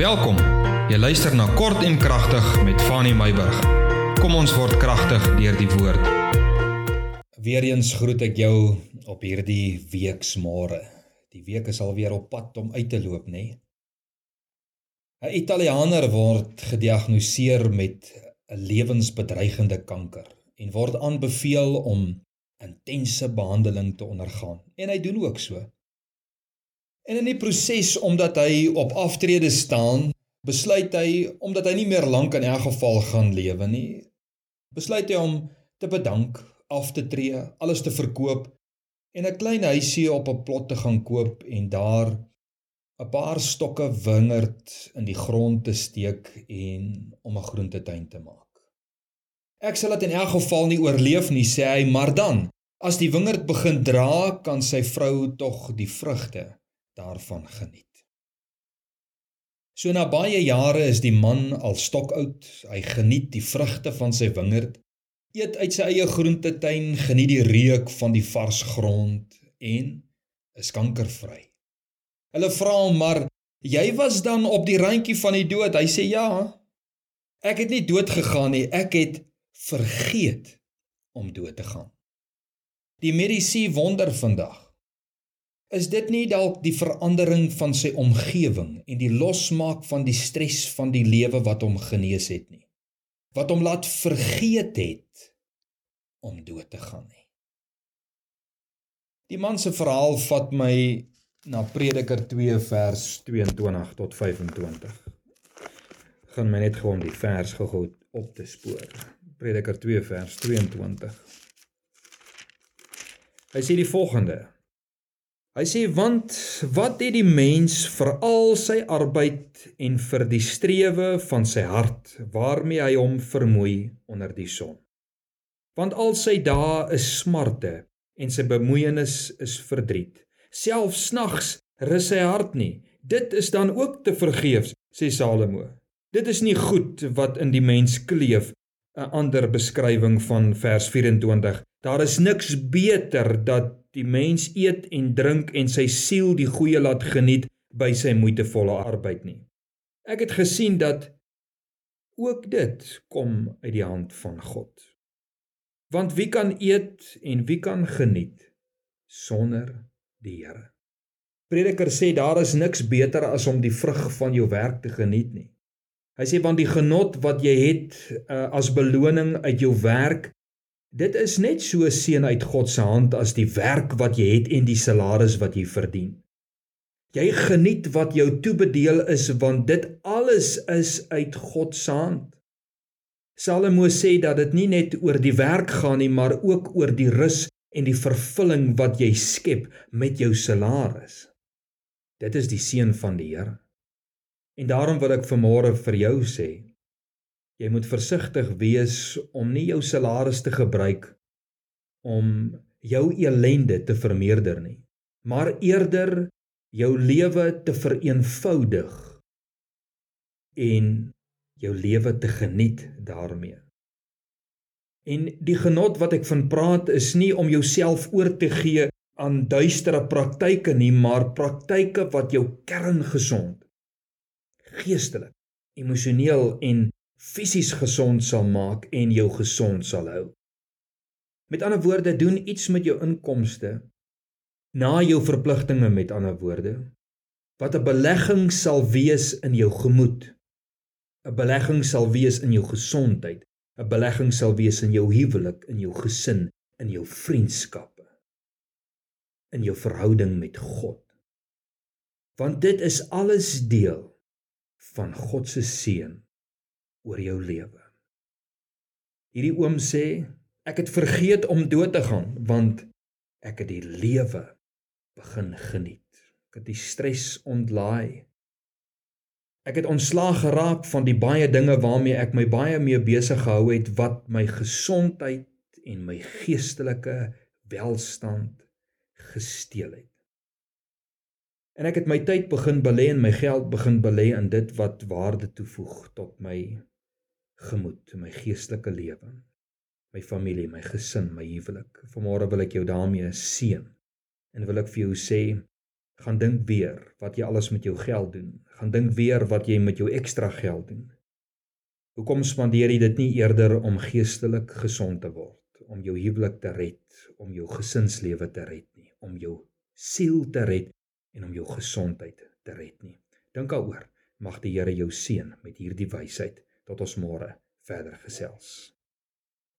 Welkom. Jy luister na Kort en Kragtig met Fanny Meyburg. Kom ons word kragtig deur die woord. Weereens groet ek jou op hierdie weeksmôre. Die week is al weer op pad om uit te loop, nê? Nee? 'n Italianer word gediagnoseer met 'n lewensbedreigende kanker en word aanbeveel om intense behandeling te ondergaan. En hy doen ook so. En in die proses omdat hy op aftrede staan, besluit hy omdat hy nie meer lank in elk geval gaan lewe nie, besluit hy om te bedank, af te tree, alles te verkoop en 'n klein huisie op 'n plot te gaan koop en daar 'n paar stokke wingerd in die grond te steek en om 'n groentetuin te maak. Ek sal dit in elk geval nie oorleef nie, sê hy, maar dan, as die wingerd begin dra, kan sy vrou tog die vrugte daarvan geniet. So na baie jare is die man al stokoud. Hy geniet die vrugte van sy wingerd, eet uit sy eie groentetuin, geniet die reuk van die vars grond en is kankervry. Hulle vra hom maar, "Jy was dan op die randjie van die dood?" Hy sê, "Ja. Ek het nie dood gegaan nie, ek het vergeet om dood te gaan." Die mediese wonder vandag Is dit nie dalk die verandering van sy omgewing en die losmaak van die stres van die lewe wat hom genees het nie? Wat hom laat vergeet het om dood te gaan nie. Die man se verhaal vat my na Prediker 2 vers 22 tot 25. Gaan my net gewoon die vers gou op te spoor. Prediker 2 vers 22. Hy sê die volgende: Hy sê want wat het die mens vir al sy arbeid en vir die strewe van sy hart waarmee hy hom vermoei onder die son. Want al sy dae is smarte en sy bemoeienis is verdriet. Selfs nags rus sy hart nie. Dit is dan ook te vergeefs, sê Salomo. Dit is nie goed wat in die mens kleef 'n ander beskrywing van vers 24. Daar is niks beter dat die mens eet en drink en sy siel die goeie laat geniet by sy moeitevolle arbeid nie. Ek het gesien dat ook dit kom uit die hand van God. Want wie kan eet en wie kan geniet sonder die Here? Prediker sê daar is niks beter as om die vrug van jou werk te geniet nie. Hy sê want die genot wat jy het uh, as beloning uit jou werk, dit is net so seën uit God se hand as die werk wat jy het en die salaris wat jy verdien. Jy geniet wat jou toebedeel is want dit alles is uit God se hand. Salomo sê dat dit nie net oor die werk gaan nie, maar ook oor die rus en die vervulling wat jy skep met jou salaris. Dit is die seën van die Here. En daarom wil ek vanmôre vir jou sê, jy moet versigtig wees om nie jou salaris te gebruik om jou elende te vermeerder nie, maar eerder jou lewe te vereenvoudig en jou lewe te geniet daarmee. En die genot wat ek van praat is nie om jouself oor te gee aan duistere praktyke nie, maar praktyke wat jou kern gesond geestelik, emosioneel en fisies gesond sal maak en jou gesond sal hou. Met ander woorde, doen iets met jou inkomste na jou verpligtinge met ander woorde wat 'n belegging sal wees in jou gemoed. 'n Belegging sal wees in jou gesondheid, 'n belegging sal wees in jou huwelik, in jou gesin, in jou vriendskappe, in jou verhouding met God. Want dit is alles deel van God se seën oor jou lewe. Hierdie oom sê ek het vergeet om dood te gaan want ek het die lewe begin geniet. Ek het die stres ontlaai. Ek het ontslaag geraak van die baie dinge waarmee ek my baie mee besig gehou het wat my gesondheid en my geestelike welstand gesteel het. En ek het my tyd begin belê en my geld begin belê in dit wat waarde toevoeg tot my gemoed, my geestelike lewe, my familie, my gesin, my huwelik. Vanmôre wil ek jou daarmee seën. En wil ek vir jou sê, Gaan dink weer wat jy alles met jou geld doen. Gaan dink weer wat jy met jou ekstra geld doen. Hoekom spandeer jy dit nie eerder om geestelik gesond te word, om jou huwelik te red, om jou gesinslewe te red nie, om jou siel te red en om jou gesondheid te red nie. Dink daaroor. Mag die Here jou seën met hierdie wysheid tot ons môre verder gesels.